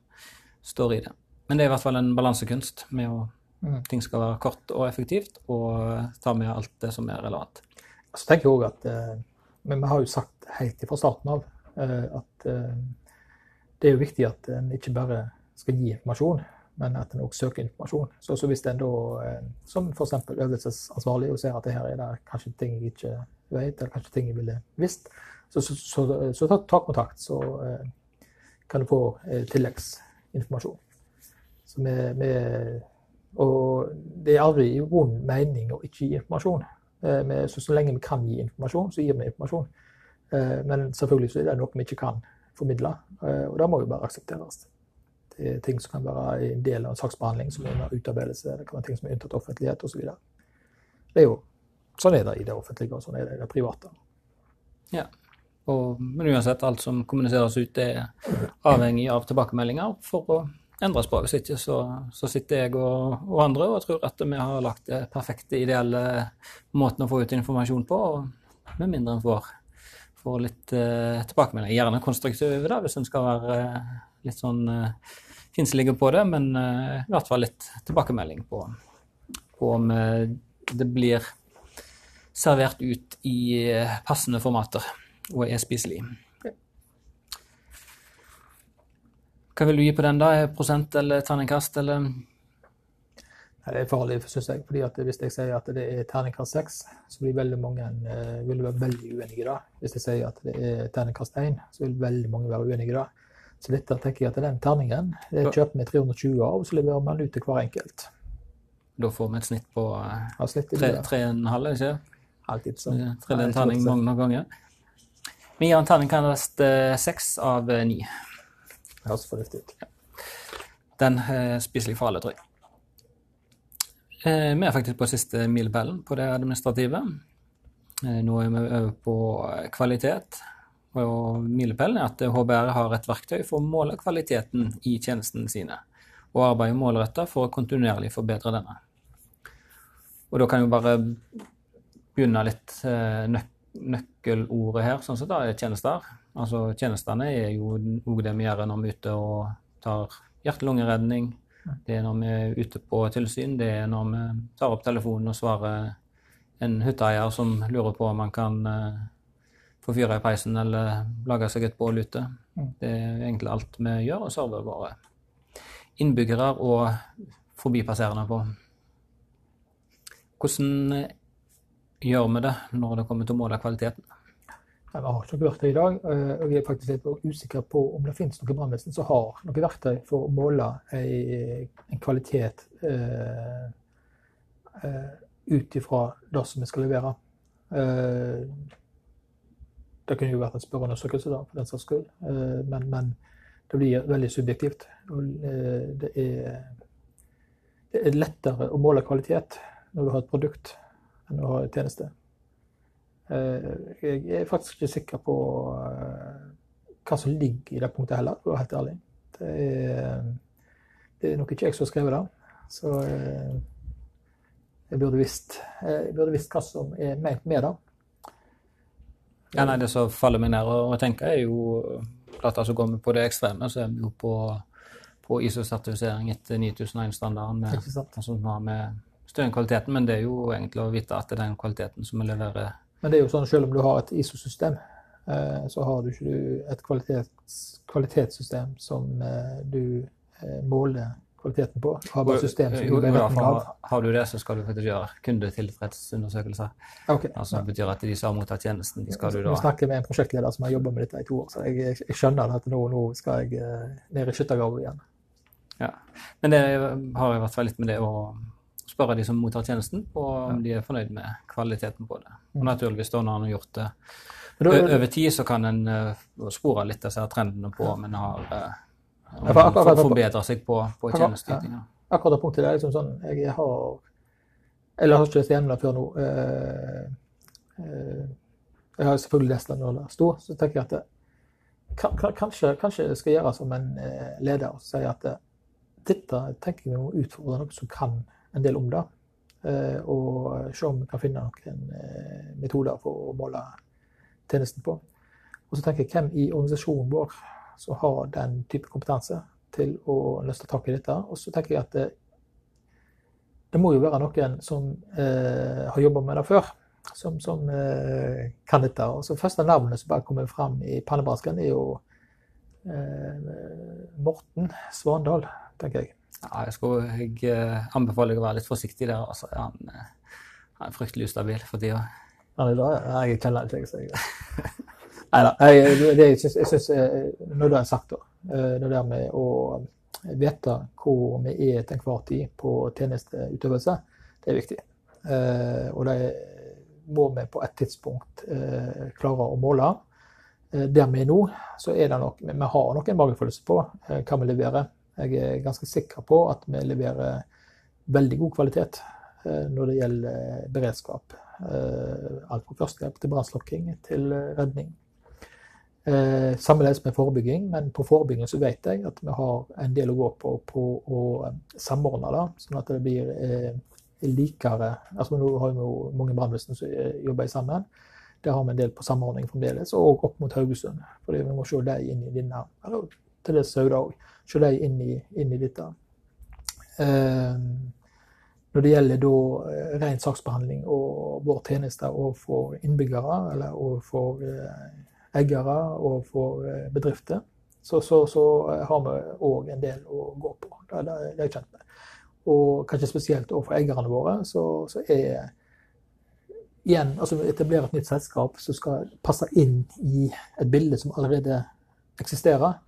står i det. Men det er i hvert fall en balansekunst med å mm. ting skal være kort og effektivt, og ta med alt det som er relevant. Så tenker jeg også at, Men vi har jo sagt helt fra starten av at det er jo viktig at en ikke bare skal gi informasjon, men at en også søker informasjon. Så, så hvis en da, eh, som f.eks. øvelsesansvarlig, og ser at det her er det kanskje ting jeg ikke vet, eller kanskje ting jeg ville visst, så, så, så, så ta, ta, kontakt, så eh, kan du få eh, tilleggsinformasjon. Med, vi, Og det er aldri i vond mening å ikke gi informasjon. Med, så, lenge vi kan gi informasjon, så gir vi informasjon. Men selvfølgelig er det noe vi ikke kan formidle, eh, og det må jo bare aksepteres. Det er ting som kan være en del av en saksbehandling, som er under utarbeidelse, det kan være ting som er unntatt offentlighet osv. Det er jo Sånn er det i det offentlige, og sånn er det i det private. Ja. Og, men uansett, alt som kommuniseres ut, er avhengig av tilbakemeldinger for å endre språket sitt. så, så sitter jeg og, og, andre og tror at vi har lagt det perfekte, ideelle måten å få ut informasjon på, og med mindre en får, får litt uh, tilbakemelding. Gjerne konstruktive, da, hvis en skal være uh, litt sånn uh, finslige på det, men uh, i hvert fall litt tilbakemelding på, på om det blir servert ut i eh, passende formater og er spiselig. Hva vil du gi på den, da? Prosent eller terningkast, eller? Det er farlig, syns jeg. fordi Hvis jeg sier at det er terningkast seks, så blir veldig mange uh, vil være veldig uenige da. Hvis jeg sier at det er terningkast én, så vil veldig mange være uenige da. Så dette tenker jeg at den terningen det kjøper vi 320 av, og så leverer man ut til hver enkelt. Da får vi et snitt på ja, 3,5, ikke alltid sånn. Trille en terning mange, ganger. Vi gir en terningkast seks av eh, ni. Høres fornuftig ut. Den spiser eh, spiselig for alle, tror jeg. Eh, vi er faktisk på siste milepælen på det administrative. Nå er vi over på kvalitet. Og milepælen er at HBR har et verktøy for å måle kvaliteten i tjenestene sine, og arbeider målretta for å kontinuerlig forbedre denne. Og da kan jo bare begynne litt eh, nøk nøkkelordet her, sånn sett, da, er tjenester. Altså Tjenestene er jo òg det vi gjør når vi er ute og tar hjerte-lungeredning. Det er når vi er ute på tilsyn, det er når vi tar opp telefonen og svarer en hytteeier som lurer på om man kan uh, få fyr i peisen eller lage seg et bål ute. Mm. Det er egentlig alt vi gjør og server våre innbyggere og forbipasserende på. Hvordan gjør vi det når det kommer til å måle kvaliteten? Jeg har ikke noe verktøy i dag, eh, og Vi er faktisk litt usikre på om det finnes noen brannvesen som har noe verktøy for å måle en kvalitet eh, eh, ut ifra det som vi skal levere. Det kunne jo vært en spørreundersøkelse, da, for den saks skyld, men, men, det blir veldig subjektivt. Det, er, det er lettere å måle kvalitet når du har et produkt enn å ha tjeneste. Eh, jeg er faktisk ikke sikker på eh, hva som ligger i det punktet heller, for å være helt ærlig. Det er, det er nok ikke jeg som har skrevet det. Så eh, jeg burde visst, jeg burde visst hva som er ment med det. Ja, nei, Det som faller meg ned å tenke, er jo at altså går vi på det ekstreme, så er vi jo på, på ISO-sertifisering etter 9001-standarden. Altså, vi har med styre kvaliteten, men det er jo egentlig å vite at det er den kvaliteten som vi leverer. Men det er jo sånn selv om du har et ISO-system, eh, så har du ikke et kvalitets, kvalitetssystem som eh, du eh, måler kvaliteten på. Har bare system som du vet av. Har du det, så skal du faktisk gjøre kundetilfredsundersøkelser. Okay. Altså det betyr at de som har mottatt tjenesten, de skal du da Vi snakker med en prosjektleder som har jobba med dette i to år, så jeg, jeg skjønner at nå, nå skal jeg ned i skyttergraven igjen. Ja, Men det har i hvert fall litt med det å spørre de som mottar tjenesten, på om de er fornøyd med kvaliteten på det. Og mm. naturligvis da når han har gjort det over tid, så kan en spore litt disse trendene på om en har forbedra seg på, på tjenesteytinga. Akkurat det punktet er liksom sånn Jeg har Eller har ikke lest gjennom det før nå. Jeg har selvfølgelig lest den når det sto, så tenker jeg at det, kanskje, kanskje jeg skal gjøre som en leder og si at dette tenker vi må utfordre noe som kan en del om det. Eh, og se om vi kan finne noen eh, metoder for å måle tjenesten på. Og så tenker jeg hvem i organisasjonen vår som har den type kompetanse til å løste tak i dette. Og så tenker jeg at det, det må jo være noen som eh, har jobba med det før, som, som eh, kan dette. Og så første navnet som bare kommer fram i pannebrasken, er jo eh, Morten Svandal, tenker jeg. Ja, jeg, skal, jeg uh, anbefaler deg å være litt forsiktig der. Altså. Han, han er fryktelig ustabil for tida. Han er det? Ja, jeg kjenner ikke jeg. Nei da. Jeg, syns, eh, Når det er sagt, da, det der med å vite hvor vi er til enhver tid på tjenesteutøvelse, det er viktig. Og det må vi på et tidspunkt klare å måle. Der vi er nå, så er det nok, vi har nok en magefølelse på hva vi leverer. Jeg er ganske sikker på at vi leverer veldig god kvalitet når det gjelder beredskap. Alt fra førstehjelp til brannslukking til redning. Eh, Sammenlignet med forebygging, men på forebygging så vet jeg at vi har en del å gå på på å eh, samordne det, sånn at det blir eh, likere altså Nå har vi jo mange brannvesen som jobber sammen. Der har vi en del på samordning fremdeles, og opp mot Haugesund. fordi vi må se dem inn i denne, til dels Sauda òg. Se dem inn, inn, i dette. Eh, når det gjelder da eh, ren saksbehandling og vår tjeneste overfor innbyggere, eller overfor eh, eiere og for eh, bedrifter, så, så, så eh, har vi òg en del å gå på. Det, det, det er jeg kjent med. Og kanskje spesielt overfor eierne våre, så, så er igjen, altså etablere et nytt selskap som skal passe inn i et bilde som allerede eksisterer.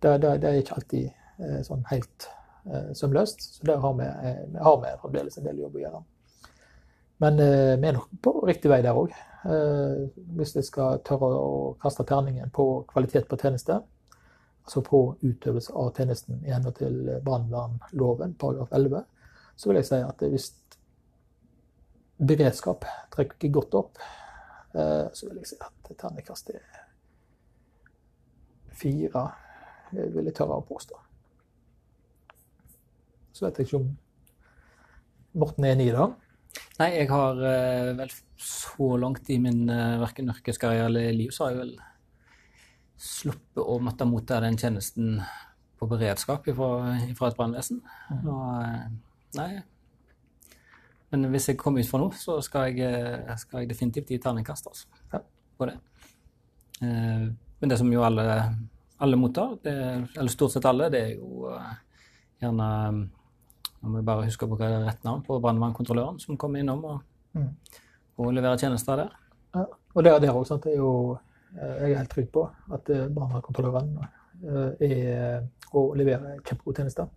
Det, det, det er ikke alltid eh, sånn helt eh, sømløst. Så der har vi, eh, har vi fremdeles en del jobb å gjøre. Men vi er nok på riktig vei der òg. Hvis jeg skal tørre å kaste terningen på kvalitet på tjeneste, altså på utøvelse av tjenesten i henhold til brannvernloven paragraf 11, så vil jeg si at hvis beredskap trekker godt opp, så vil jeg si at terningkast er fire, vil jeg tørre å påstå. Så vet jeg ikke om Morten er enig i det. Nei, jeg har uh, vel så langt i min uh, verken yrkeskarriere eller liv, så har jeg vel sluppet å måtte motta den tjenesten på beredskap fra et brannvesen. Mm. Uh, nei. Men hvis jeg kommer ut for noe, så skal jeg, skal jeg definitivt gi terningkast altså, ja. på det. Uh, men det som jo alle, alle mottar, det, eller stort sett alle, det er jo gjerne nå må vi bare huske på hva det er rett navn på brannvernkontrolløren som kommer innom og, mm. og leverer tjenester der. Ja, og det, det er også, sant, det er jo, eh, jeg er helt trygg på at eh, brannvernkontrolløren eh, er å levere kjempegode tjenester.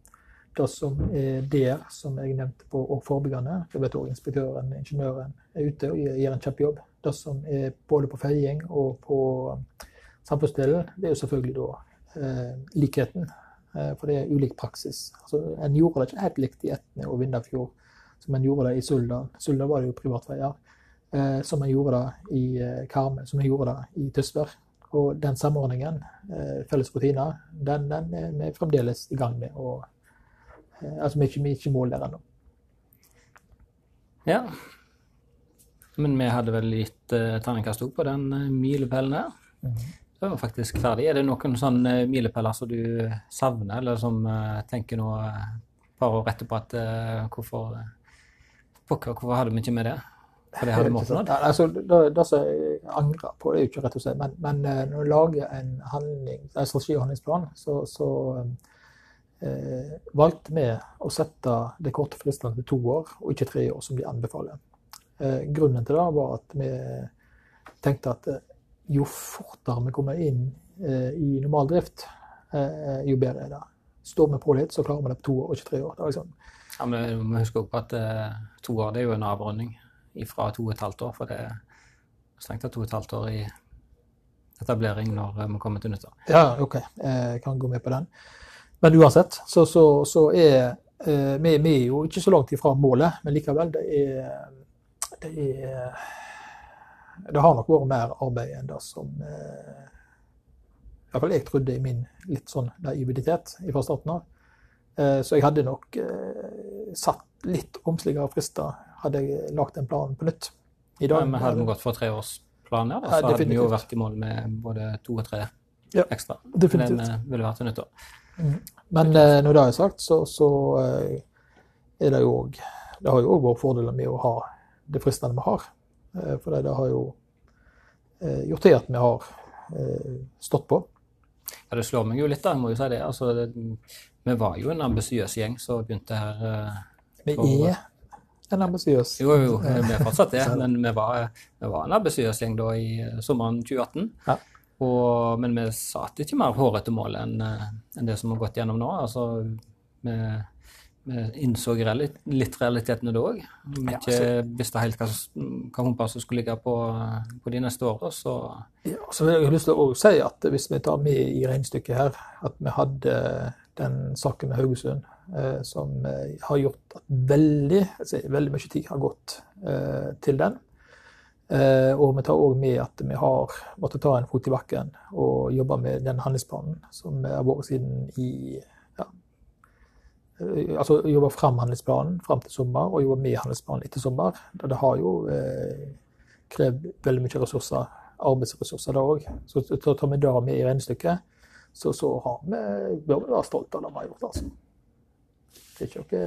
Det som er der, som jeg nevnte på og forebyggende, det vet også inspektøren, ingeniøren, er ute og gjør en kjempejobb. Det som er både på feiing og på samfunnsdelen, det er jo selvfølgelig da eh, likheten Eh, for det er ulik praksis. Altså, en gjorde det ikke helt likt i Etne og Vindafjord som en gjorde det i Suldal. Suldal var det jo privatveier. Eh, som en gjorde det i eh, Karmøy, som en gjorde det i Tysvær. Og den samordningen, felles rutiner, den, den, er vi fremdeles i gang med. Og, altså vi er ikke, vi er ikke mål der ennå. Ja. Men vi hadde vel gitt eh, terningkast opp på den uh, milepælen her. Mm -hmm. Da er vi faktisk ferdig. Er det noen sånne milepæler som du savner, eller som uh, tenker nå bare par år etterpå at uh, hvorfor, pokker, hvorfor hadde vi ikke med det? For det hadde vi oppnådd? Altså, det, det som jeg angrer på, det er jo ikke rett å si, men, men når du lager en, handling, en strategi- og handlingsplan, så, så eh, valgte vi å sette det korte fristene til to år, og ikke tre år, som de anbefaler. Eh, grunnen til det var at vi tenkte at jo fortere vi kommer inn eh, i normal drift, eh, jo bedre er det. Står vi på litt, så klarer vi det på to år, ikke tre år. Liksom. Ja, men Vi må huske på at eh, to år det er jo en avrunding fra to og et halvt år. For det er strengt tatt to og et halvt år i etablering når vi kommer til nyttår. Ja, OK. Jeg kan gå med på den. Men uansett så, så, så er eh, vi, vi er jo ikke så langt ifra målet, men likevel, det er, det er det har nok vært mer arbeid enn det som eh, Iallfall jeg trodde i min litt sånn naivitet fra starten av. Eh, så jeg hadde nok eh, satt litt romsligere frister hadde jeg lagt en plan på nytt. I dag, ja, men hadde vi gått for treårsplaner, ja, så ja, hadde vi jo vært i mål med både to og tre ja, ekstra. Definitivt. Den ville vært til nyttår. Mm. Men når det er sagt, så, så er det jo òg Det har jo òg vært fordeler med å ha det fristene vi har. Eh, for det har jo eh, gjort til at vi har eh, stått på. Ja, Det slår meg jo litt, da, jeg må jo si det. Altså, det, vi var jo en ambisiøs gjeng som begynte her. Vi er en ambisiøs Jo, jo, vi er fortsatt det. men vi var, vi var en ambisiøs gjeng da i sommeren 2018. Ja. Og, men vi satte ikke mer hårete mål enn enn det som har gått gjennom nå. Altså, vi innså litt realitetene da òg. Ikke Ja, ikke visste helt hva, hva humpa skulle ligge på, på de neste årene, så Ja, så vil jeg lyst til å si at hvis vi tar med i regnestykket her at vi hadde den saken med Haugesund, eh, som eh, har gjort at veldig, altså, veldig mye tid har gått eh, til den. Eh, og vi tar òg med at vi har måttet ta en fot i bakken og jobbe med den handlingsplanen som har vært siden i ja, eh, Altså jobbe fram handlingsplanen fram til sommer, og jobbe med handlingsplanen etter sommer. Det har jo eh, krevd veldig mye ressurser, arbeidsressurser da òg. Så så tar vi det med i regnestykket, så, så har vi, bør vi være stolte av det vi har gjort, altså. Det er ikke noe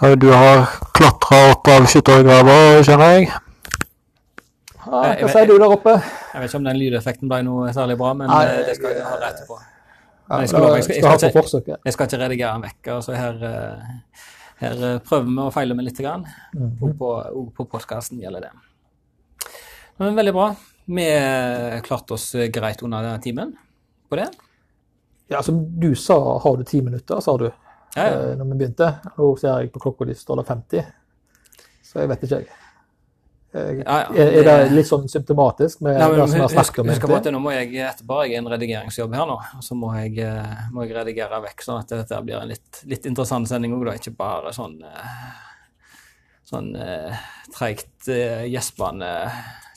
Ja, du har klatra opp av skyttergraver, skjønner jeg. ja, Hva sier du der oppe? Jeg vet ikke om den lydeffekten ble noe særlig bra, men Nei, eh, det skal jeg ha rett på. Ja, jeg skal love, jeg skal- jeg skal ikke- Jeg skal ikke redigere en vekk. altså Her, eh, her eh, prøver vi å feile med litt. Grann. Mhm. Og på, og på podkasten gjelder det. Men veldig bra. Vi klarte oss greit under denne timen på det. Ja, som du sa, har du ti minutter, sa du, Ja, ja. eh, når vi begynte. Nå ser jeg på klokka di står det 50, så jeg vet ikke, jeg. Eh, Ja, ja. Er, er det litt sånn symptomatisk med Ja, men det som vi har husk, snakket om? husk at nå må jeg etterpå jeg er en redigeringsjobb her nå, og så må jeg, eh, må jeg redigere vekk, sånn at dette blir en litt, litt interessant sending òg. Ikke bare sånn eh, sånn treigt, gjespende,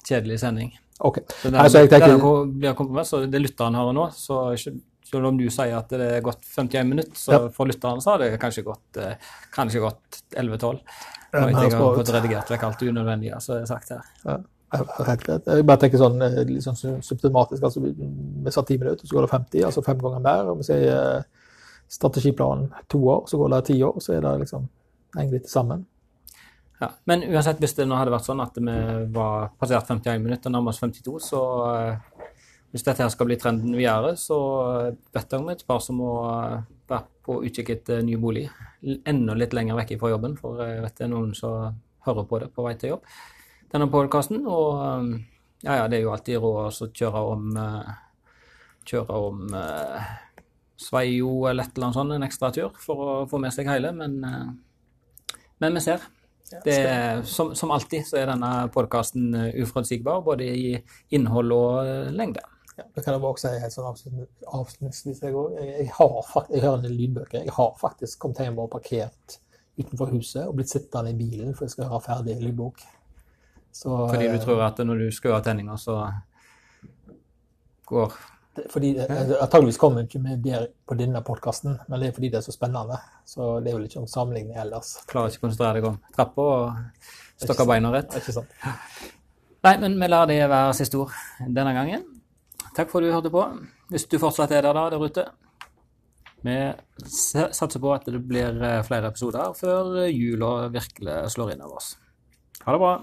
kjedelig sending. Ok. Så Nei, så jeg tenker- den blir kompromiss, så det lytteren hører nå, så selv om du sier at det er gått 51 minutter, så Ja. for lytterne så har det kanskje gått, eh, kanskje gått 11-12. Ja, jeg har fått redigert vekk alt unødvendige som er sagt her. Ja, helt greit. Jeg bare tenker sånn eh, litt sånn symptomatisk. altså Vi, sa ti minutter, så går det 50, altså fem ganger mer. Og vi sier eh, strategiplanen to år, så går det ti år. Så er det liksom henger litt sammen. Ja, men uansett, hvis det nå hadde vært sånn at vi var passert 51 minutter, nærmest 52, så hvis dette her skal bli trenden videre, så vet jeg om et par som må eh, være på utkikk etter ny bolig. Enda litt lenger vekk fra jobben, for jeg vet det er noen som hører på det på vei til jobb. Denne podkasten, og eh, ja, ja, det er jo alltid råd å kjøre om eh, Kjøre om eh, Sveio eller et eller annet sånt, en ekstra tur, for å få med seg hele, men, eh, men vi ser. Det som, som alltid så er denne podkasten uforutsigbar, både i innhold og eh, lengde. Ja, det kan jeg bare si helt sånn avslutning- avslutningsvis. Jeg, jeg, jeg, jeg hører en del lydbøker. Jeg har faktisk kommet hjem og parkert utenfor huset og blitt sittende i bilen for jeg skal høre ferdig lydbok. Så, Fordi du eh, tror at når du skrur av tenninga, så går Fordi Antakeligvis kommer vi ikke med det på denne podkasten, men det er fordi det er så spennende. Så det er vel ikke noen sammenligning ellers. Klarer ikke å konsentrere deg om trappa og stokke beina rett. Ikke sant? Nei, men vi lar det være siste ord denne gangen. Takk for at du hørte på. Hvis du fortsatt er der da, der ute. Vi satser på at det blir eh, flere episoder før jula virkelig slår inn over oss. Ha det bra.